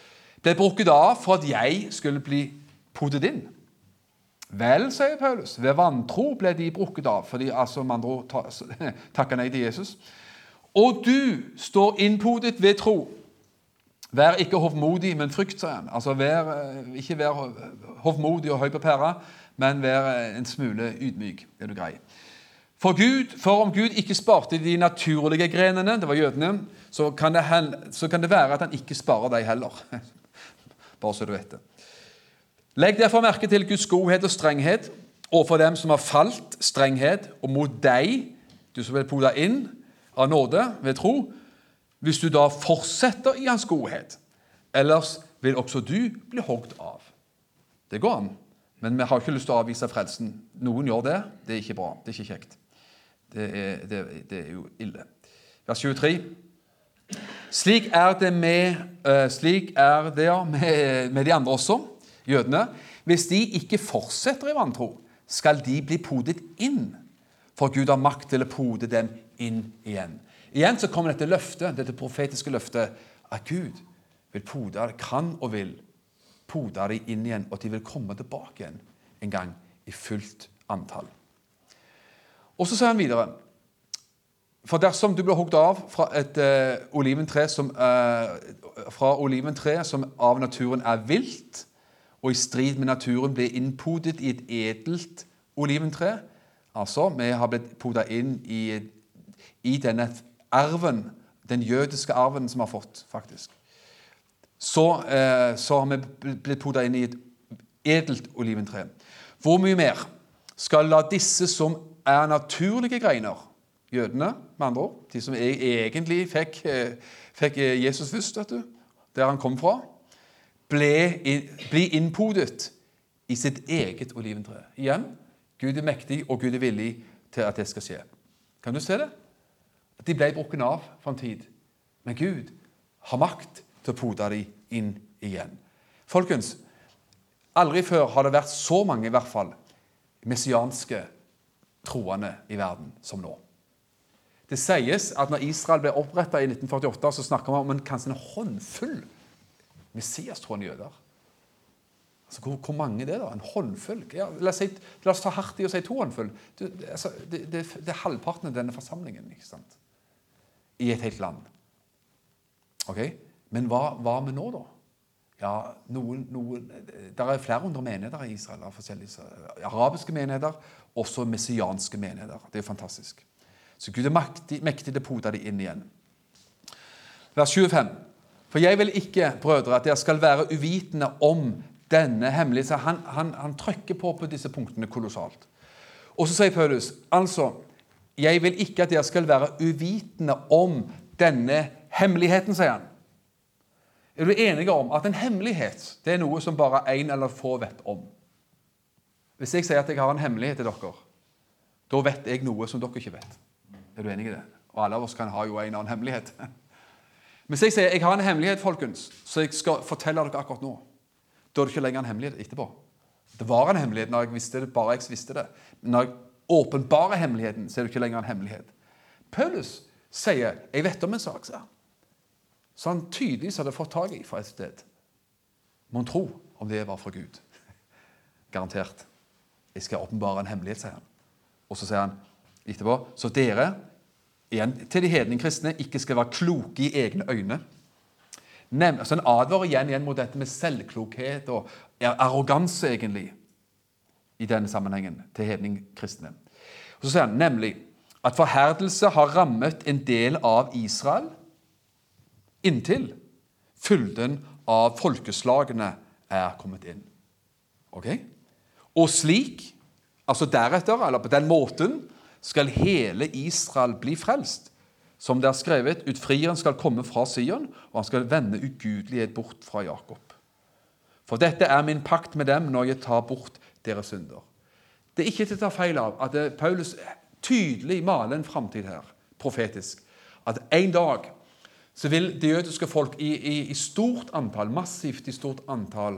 ble brukket av for at jeg skulle bli podet inn. Vel, sier Paulus, ved vantro ble de brukket av, fordi altså med andre ord takka nei til Jesus. Og du står innpodet ved tro. Vær ikke hovmodig, men frykt, sier han. Altså, vær, eh, Ikke vær hovmodig og høy på pæra, men vær en smule ydmyk. Er du grei? For, Gud, for om Gud ikke sparte de naturlige grenene, det var jødene, så kan det, så kan det være at han ikke sparer deg heller. Bare så du vet det. Legg derfor merke til Guds godhet og strenghet overfor dem som har falt, strenghet, og mot deg, du som vil poda inn av nåde ved tro, hvis du da fortsetter i hans godhet. Ellers vil også du bli hogd av. Det går an, men vi har ikke lyst til å avvise frelsen. Noen gjør det. Det er ikke bra. Det er ikke kjekt. Det er, det, det er jo ille. Vers 23. Slik er det med, uh, slik er det med, med de andre også jødene, hvis de ikke fortsetter i vantro, skal de bli podet inn. For Gud har makt til å pode dem inn igjen. Igjen så kommer dette løftet, dette profetiske løftet at Gud vil pode, kan og vil pode dem inn igjen, og at de vil komme tilbake igjen en gang i fullt antall. Og så sier han videre For dersom du blir hogd av fra et uh, oliventre som, uh, fra oliventre som av naturen er vilt, og i strid med naturen blir innpodet i et edelt oliventre. Altså, vi har blitt poda inn i, i, denne arven, den jødiske arven som vi har fått, faktisk. Så, eh, så har vi blitt poda inn i et edelt oliventre. Hvor mye mer skal la disse som er naturlige greiner, jødene med andre ord, de som egentlig fikk, eh, fikk Jesus først, du, der han kom fra ble, bli innpodet i sitt eget oliventre. Igjen Gud er mektig, og Gud er villig til at det skal skje. Kan du se det? De ble brukken av for en tid. Men Gud har makt til å pote dem inn igjen. Folkens, aldri før har det vært så mange i hvert fall, messianske troende i verden som nå. Det sies at når Israel ble oppretta i 1948, så snakker man om en, kanskje en håndfull Messias-troende jøder. Altså, hvor, hvor, mange det er da? En håndfull? Ja, la, oss si, la, oss ta hardt i å si to håndfull. Det, altså, det, det, det, er halvparten av denne forsamlingen ikke sant? i et helt land. Ok? Men hva, hva med nå, da? Ja, noen, noen, Det er flere hundre menigheter i Israel. forskjellige Arabiske menigheter, også messianske menigheter. Det er fantastisk. Så Gud er mektig, mektig til å pote dem inn igjen. Vers 25. For jeg vil ikke, brødre, at dere skal være uvitende om denne hemmeligheten. Han, han, han trykker på på disse punktene kolossalt. Og så sier Paulus altså Jeg vil ikke at dere skal være uvitende om denne hemmeligheten, sier han. Er du enige om at en hemmelighet det er noe som bare én eller få vet om? Hvis jeg sier at jeg har en hemmelighet til dere, da vet jeg noe som dere ikke vet. Er du enig i det? Og alle av oss kan ha jo en annen hemmelighet. Hvis jeg sier jeg har en hemmelighet, folkens, så jeg skal fortelle dere akkurat nå, da er det ikke lenger en hemmelighet etterpå. Det var en hemmelighet når jeg visste det, bare jeg visste det. Men når jeg åpenbarer hemmeligheten, så er det ikke lenger en hemmelighet. Paulus sier 'Jeg vet om en sak', sa han. Så han tydeligvis hadde fått tak i fra et sted. Mon tro om det var fra Gud. Garantert. Jeg skal åpenbare en hemmelighet, sier han. Og så sier han etterpå Så dere, igjen til de hedninge kristne, ikke skal være kloke i egne øyne. Nem, altså Han advarer igjen, igjen mot dette med selvklokhet og arroganse, egentlig, i denne sammenhengen, til hedning kristne. Og Så sier han nemlig at forherdelse har rammet en del av Israel inntil fylden av folkeslagene er kommet inn. Ok? Og slik, altså deretter, eller på den måten, skal hele Israel bli frelst. Som det er skrevet, utfrieren skal komme fra Sion, og han skal vende ugudelighet bort fra Jakob. For dette er min pakt med dem når jeg tar bort deres synder. Det er ikke til å ta feil av at Paulus tydelig maler en framtid her, profetisk. At en dag så vil det jødiske folk i, i, i, stort antall, massivt i stort antall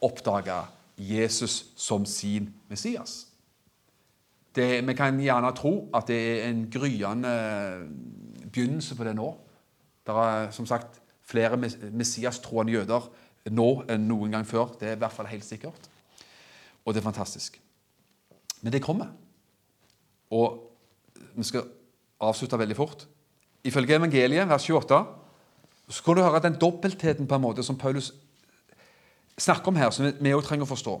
oppdage Jesus som sin Messias. Det, vi kan gjerne tro at det er en gryende begynnelse på det nå. Det er som sagt flere Messias-troende jøder nå enn noen gang før. Det er i hvert fall helt sikkert. Og det er fantastisk. Men det kommer. Og vi skal avslutte veldig fort. Ifølge evangeliet, vers 28, så kan du høre den dobbeltheten på en måte som Paulus snakker om her, som vi òg trenger å forstå.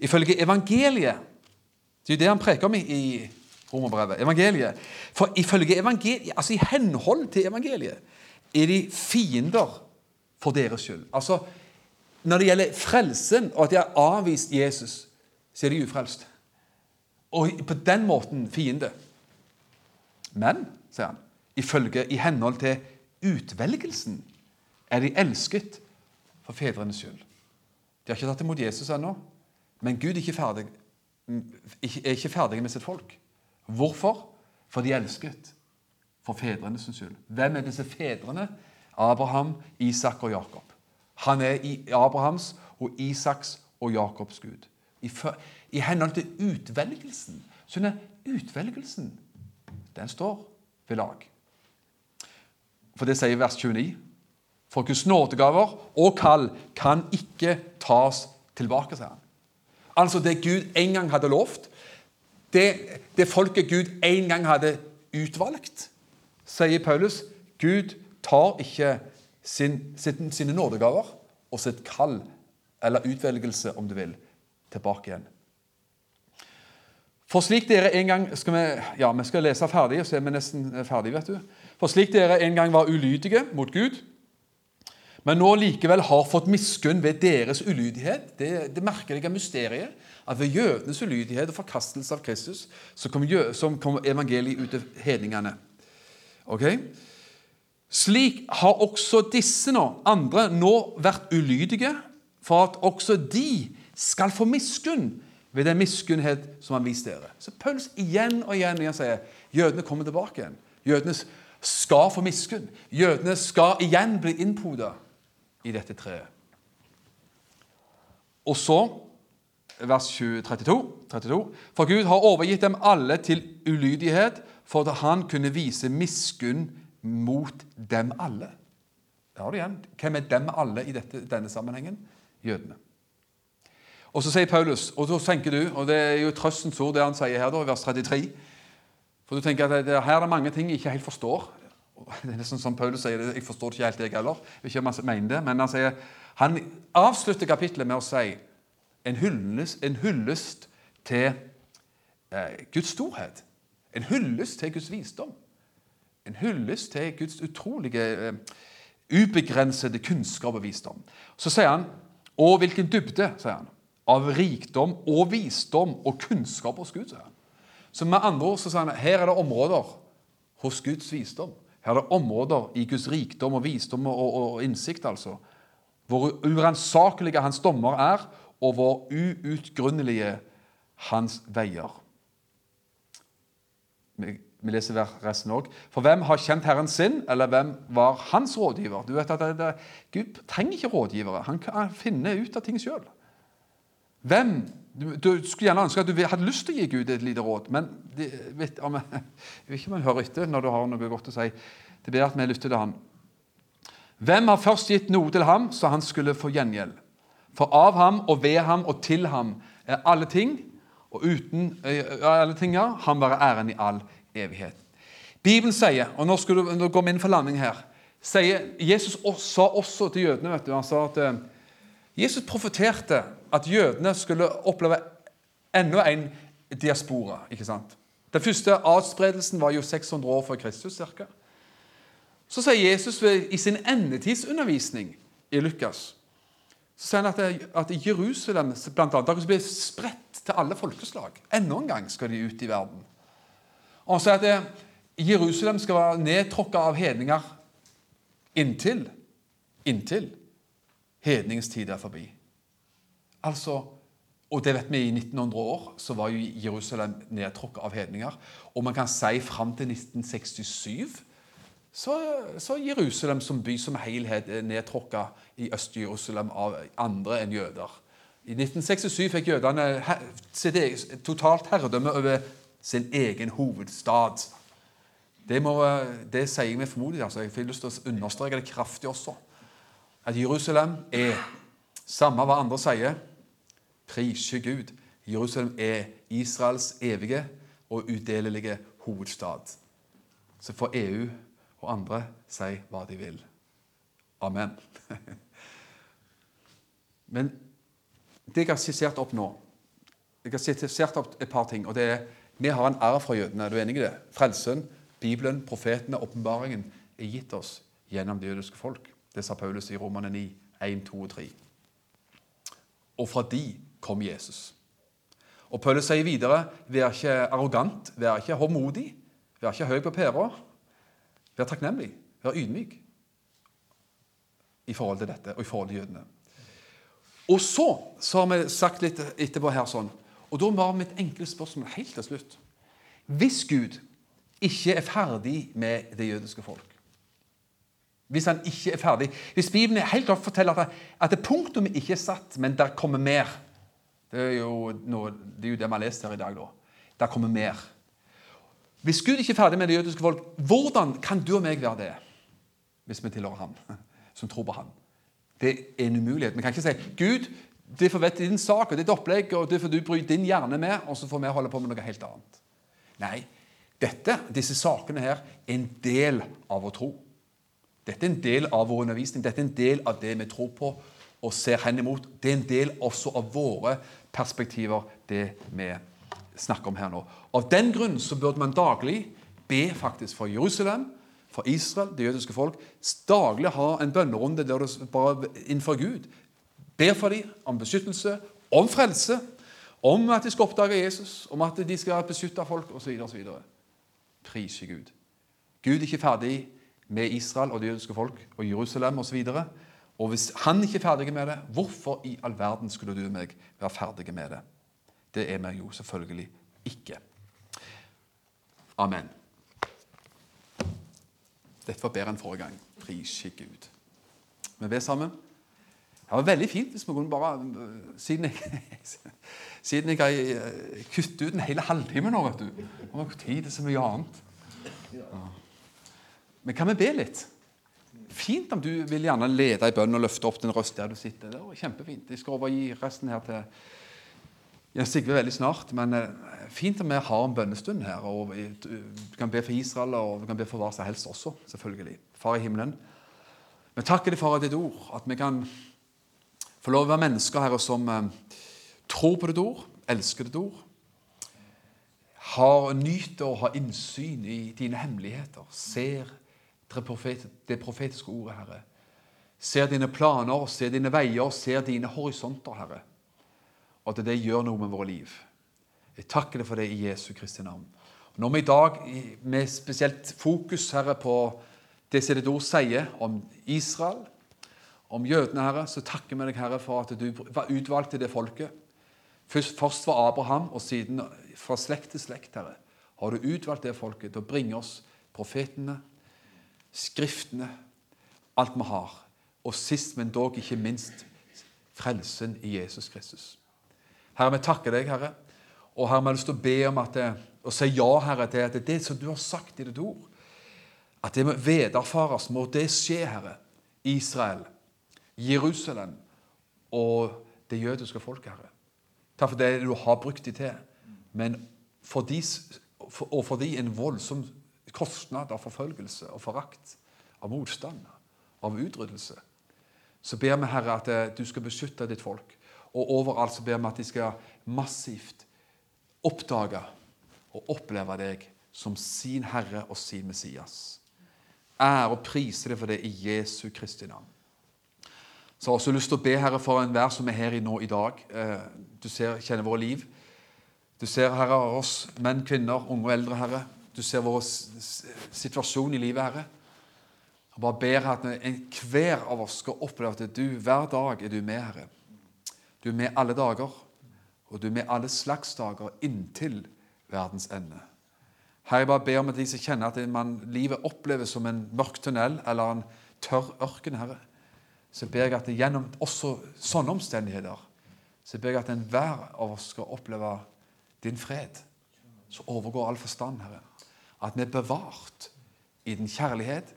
Ifølge evangeliet Det er jo det han preker om i, romerbrevet. Evangeliet. For ifølge evangeliet, altså i henhold til evangeliet er de fiender for deres skyld. Altså, Når det gjelder frelsen og at de har avvist Jesus, så er de ufrelst. Og på den måten fiende. Men, sier han, ifølge, i henhold til utvelgelsen er de elsket for fedrenes skyld. De har ikke tatt imot Jesus ennå, men Gud er ikke ferdig, er ikke ferdig med sitt folk. Hvorfor? For de er elsket for fedrenes skyld. Hvem er disse fedrene? Abraham, Isak og Jakob. Han er Abrahams og Isaks og Jakobs Gud. I, i henhold til utvelgelsen. Så denne utvelgelsen, den står ved lag. For det sier vers 29. For Guds nådegaver og kall kan ikke tas tilbake, sier han. Altså det Gud en gang hadde lovt, det, det folket Gud en gang hadde utvalgt, sier Paulus. Gud tar ikke sin, sin, sine nådegaver og sitt kall, eller utvelgelse, om du vil, tilbake igjen. For slik dere en gang skal vi, ja, vi skal lese ferdig, og så er vi nesten ferdig, vet du. For slik dere en gang var ulydige mot Gud, men nå likevel har fått miskunn ved deres ulydighet Det, det merkelige mysteriet at ved jødenes ulydighet og forkastelse av Kristus så kom, som kom evangeliet ut til hedningene. Okay? Slik har også disse nå, andre nå vært ulydige, for at også de skal få miskunn ved den miskunnhet som han viste dere. Så Paulus igjen og igjen, igjen sier jødene kommer tilbake igjen. Jødene skal få miskunn. Jødene skal igjen bli innpoda i dette treet. Og så, vers 32, 32, For Gud har overgitt dem alle til ulydighet for at han kunne vise miskunn mot dem alle. Der har du igjen. Hvem er dem alle i dette, denne sammenhengen? Jødene. Og så sier Paulus, og så tenker du, og det er jo trøstens ord det han sier her, da, vers 33 For du tenker at det, her er det mange ting jeg ikke helt forstår. Det er nesten som Paulus sier jeg forstår ikke helt, jeg heller. Ikke om han mener det, men han sier han avslutter kapittelet med å si en hyllest, en hyllest til eh, Guds storhet. En hyllest til Guds visdom. En hyllest til Guds utrolige, eh, ubegrensede kunnskap og visdom. Så sier han Og hvilken dybde, sier han av rikdom og visdom og kunnskap hos Gud. sier han. Så med andre ord så sa han her er det områder hos Guds visdom. Her er det områder i Guds rikdom og visdom og, og, og innsikt, altså. Hvor uransakelige hans dommer er, og hvor uutgrunnelige hans veier. Vi, leser resten òg. For hvem har kjent Herren sin, eller hvem var hans rådgiver? Du vet at det, det, Gud trenger ikke rådgivere. Han kan finne ut av ting sjøl. Hvem du, du, skulle gjerne ønske at du hadde lyst til å gi Gud et lite råd, men det, vet, om, jeg vet ikke om han hører etter når du har noe godt å si. Det ber at vi lytter til han. Hvem har først gitt noe til ham, så han skulle få gjengjeld? For av ham og ved ham og til ham er alle ting, og uten alle ting her, han være æren i all evighet. Bibelen sier, og nå, du, nå går vi inn for landing her, sier, Jesus sa også til jødene vet du, han sa at Jesus profeterte at jødene skulle oppleve enda en diaspora. ikke sant? Den første adspredelsen var jo 600 år før Kristus. Cirka. Så sier Jesus i sin endetidsundervisning i Lukas så sier han at, at Jerusalem blant annet, skal bli spredt til alle folkeslag. Enda en gang skal de ut i verden. Og han sier at Jerusalem skal være nedtråkka av hedninger inntil inntil hedningens er forbi. Altså, og det vet vi I 1900 år så var jo Jerusalem nedtråkket av hedninger. Og man kan si fram til 1967 så, så Jerusalem som by som helhet er nedtråkka i Øst-Jerusalem av andre enn jøder. I 1967 fikk jødene sitt totalt herredømme over sin egen hovedstad. Det, må, det sier med formodig. Altså. Jeg får lyst til å understreke det kraftig også. At Jerusalem er, samme hva andre sier, priser Gud. Jerusalem er Israels evige og udelelige hovedstad. Så får EU og andre si hva de vil. Amen. Men det jeg har skissert opp nå Jeg har skissert opp et par ting. og det er, Vi har en arv fra jødene. Er du enig i det? Frelsen, Bibelen, profetene, åpenbaringen er gitt oss gjennom det jødiske folk. Det sa Paulus i Romane 9, 1, 2 og 3. Og fra de kom Jesus. Og Paulus sier videre vær ikke arrogant, vær ikke håndmodig, vær ikke høy på pæra. Vær takknemlig, vær ydmyk i forhold til dette og i forhold til jødene. Og så så har vi sagt litt etterpå her sånn, og da var mitt enkle spørsmål helt til slutt Hvis Gud ikke er ferdig med det jødiske folk Hvis han ikke er ferdig Hvis Bibelen helt klart forteller at, at punktumet ikke er satt, men der kommer mer Det er jo, noe, det, er jo det har lest her i dag. da. Der kommer mer. Hvis Gud ikke er ferdig med det jødiske folk, hvordan kan du og meg være det? Hvis vi tilhører ham, som tror på ham. Det er en umulighet. Vi kan ikke si Gud, det får vite din sak og ditt opplegg, og det får du bry din hjerne med, og så får vi holde på med noe helt annet. Nei, dette, disse sakene her er en del av å tro. Dette er en del av vår undervisning. Dette er en del av det vi tror på og ser hen imot. Det er en del også av våre perspektiver, det vi snakker om her nå. Av den grunn så burde man daglig be faktisk for Jerusalem, for Israel, det jødiske folk. Daglig ha en bønnerunde der du bare innenfor Gud ber for dem om beskyttelse, om frelse, om at de skal oppdage Jesus, om at de skal beskytte folk osv. Prise Gud. Gud er ikke ferdig med Israel og det jødiske folk og Jerusalem osv. Og, hvis han ikke er ferdig med det, hvorfor i all verden skulle du og meg være ferdige med det? Det er vi jo selvfølgelig ikke. Amen. Dette var bedre enn forrige gang. Prisgi Gud. Vi ber sammen. Det var veldig fint hvis vi kunne bare Siden jeg, siden jeg har eh, kuttet ut en hel halvtime nå, vet du. Har tid til så mye annet. Men kan vi be litt? Fint om du vil gjerne lede i bønn og løfte opp din røst der du sitter. Det var kjempefint. Jeg skal overgi resten her til Jens Sigve veldig snart. Men eh, fint om vi har en bønnestund her. og Vi kan be for Israel og vi kan be for hva som helst også, selvfølgelig. Far i himmelen. Vi takker deg for ditt ord, at vi kan få lov å være mennesker her som eh, tror på ditt ord, elsker ditt ord. Har nyter og har innsyn i dine hemmeligheter. Ser det profetiske ordet, Herre. Ser dine planer, ser dine veier, ser dine horisonter, Herre og at det gjør noe med våre liv. Jeg takker deg for det i Jesu Kristi navn. Og når vi i dag med spesielt fokus herre, på det som sier om Israel, om jødene, Herre, så takker vi deg, Herre, for at du var utvalgt til det folket. Først var Abraham, og siden fra slekt til slekt, Herre, har du utvalgt det folket til å bringe oss profetene, skriftene, alt vi har. Og sist, men dog ikke minst, frelsen i Jesus Kristus. Herre, vi takker deg, Herre. Og Herre, vi har lyst til å be om at og si ja, Herre, til at det, det som du har sagt i ditt ord, at det må vederfares, må det skje, Herre. Israel, Jerusalem og det jødiske folket, Herre. Takk for det du har brukt dem til. men fordi, for, og for de en voldsom kostnad av forfølgelse og forakt, av motstand, av utryddelse, så ber vi, Herre, at eh, du skal beskytte ditt folk. Og overalt så ber vi at de skal massivt oppdage og oppleve deg som sin Herre og sin Messias. Ære og prise deg for det i Jesu Kristi navn. Så jeg har også lyst til å be Herre for enhver som er her i nå i dag. Eh, du ser, kjenner våre liv. Du ser, Herre, oss menn, kvinner, unge og eldre, Herre. Du ser vår situasjon i livet, Herre. Jeg bare ber at enhver av oss skal oppleve at du hver dag er du med, Herre. Du er med alle dager, og du er med alle slags dager inntil verdens ende. Herre, jeg bare ber om at de som kjenner at man, livet oppleves som en mørk tunnel eller en tørr ørken, Herre så ber jeg at gjennom også sånne omstendigheter så ber jeg at enhver av oss skal oppleve din fred, som overgår all forstand, Herre. At vi er bevart i din kjærlighet,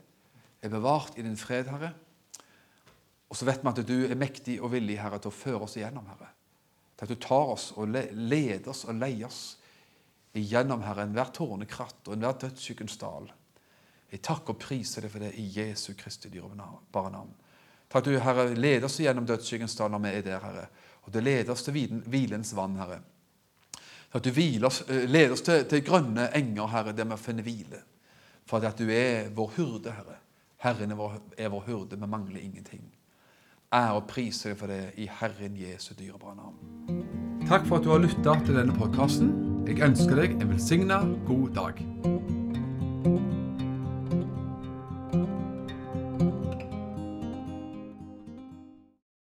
er bevart i din fred, Herre. Og så vet vi at du er mektig og villig, Herre, til å føre oss igjennom, Herre. Til at du tar oss og leder oss og leier oss igjennom, Herre, enhver tårnekratt og enhver dødssykens dal. Jeg takker og priser deg for det i Jesu Kristi dyrebare navn. Takk du, Herre, leder oss igjennom dødsskyggens dal når vi er der, Herre. Og du leder oss til hvilens vann, Herre. At du oss, eh, leder oss til, til, grønne enger, Herre, der vi finner hvile. For at du er vår hurde, Herre. Herren er vår, er vår hurde, vi mangler ingenting. Ære og pris for det i Herren Jesu dyrebare navn. Takk for at du har lytta til denne podkasten. Jeg ønsker deg en velsigna god dag.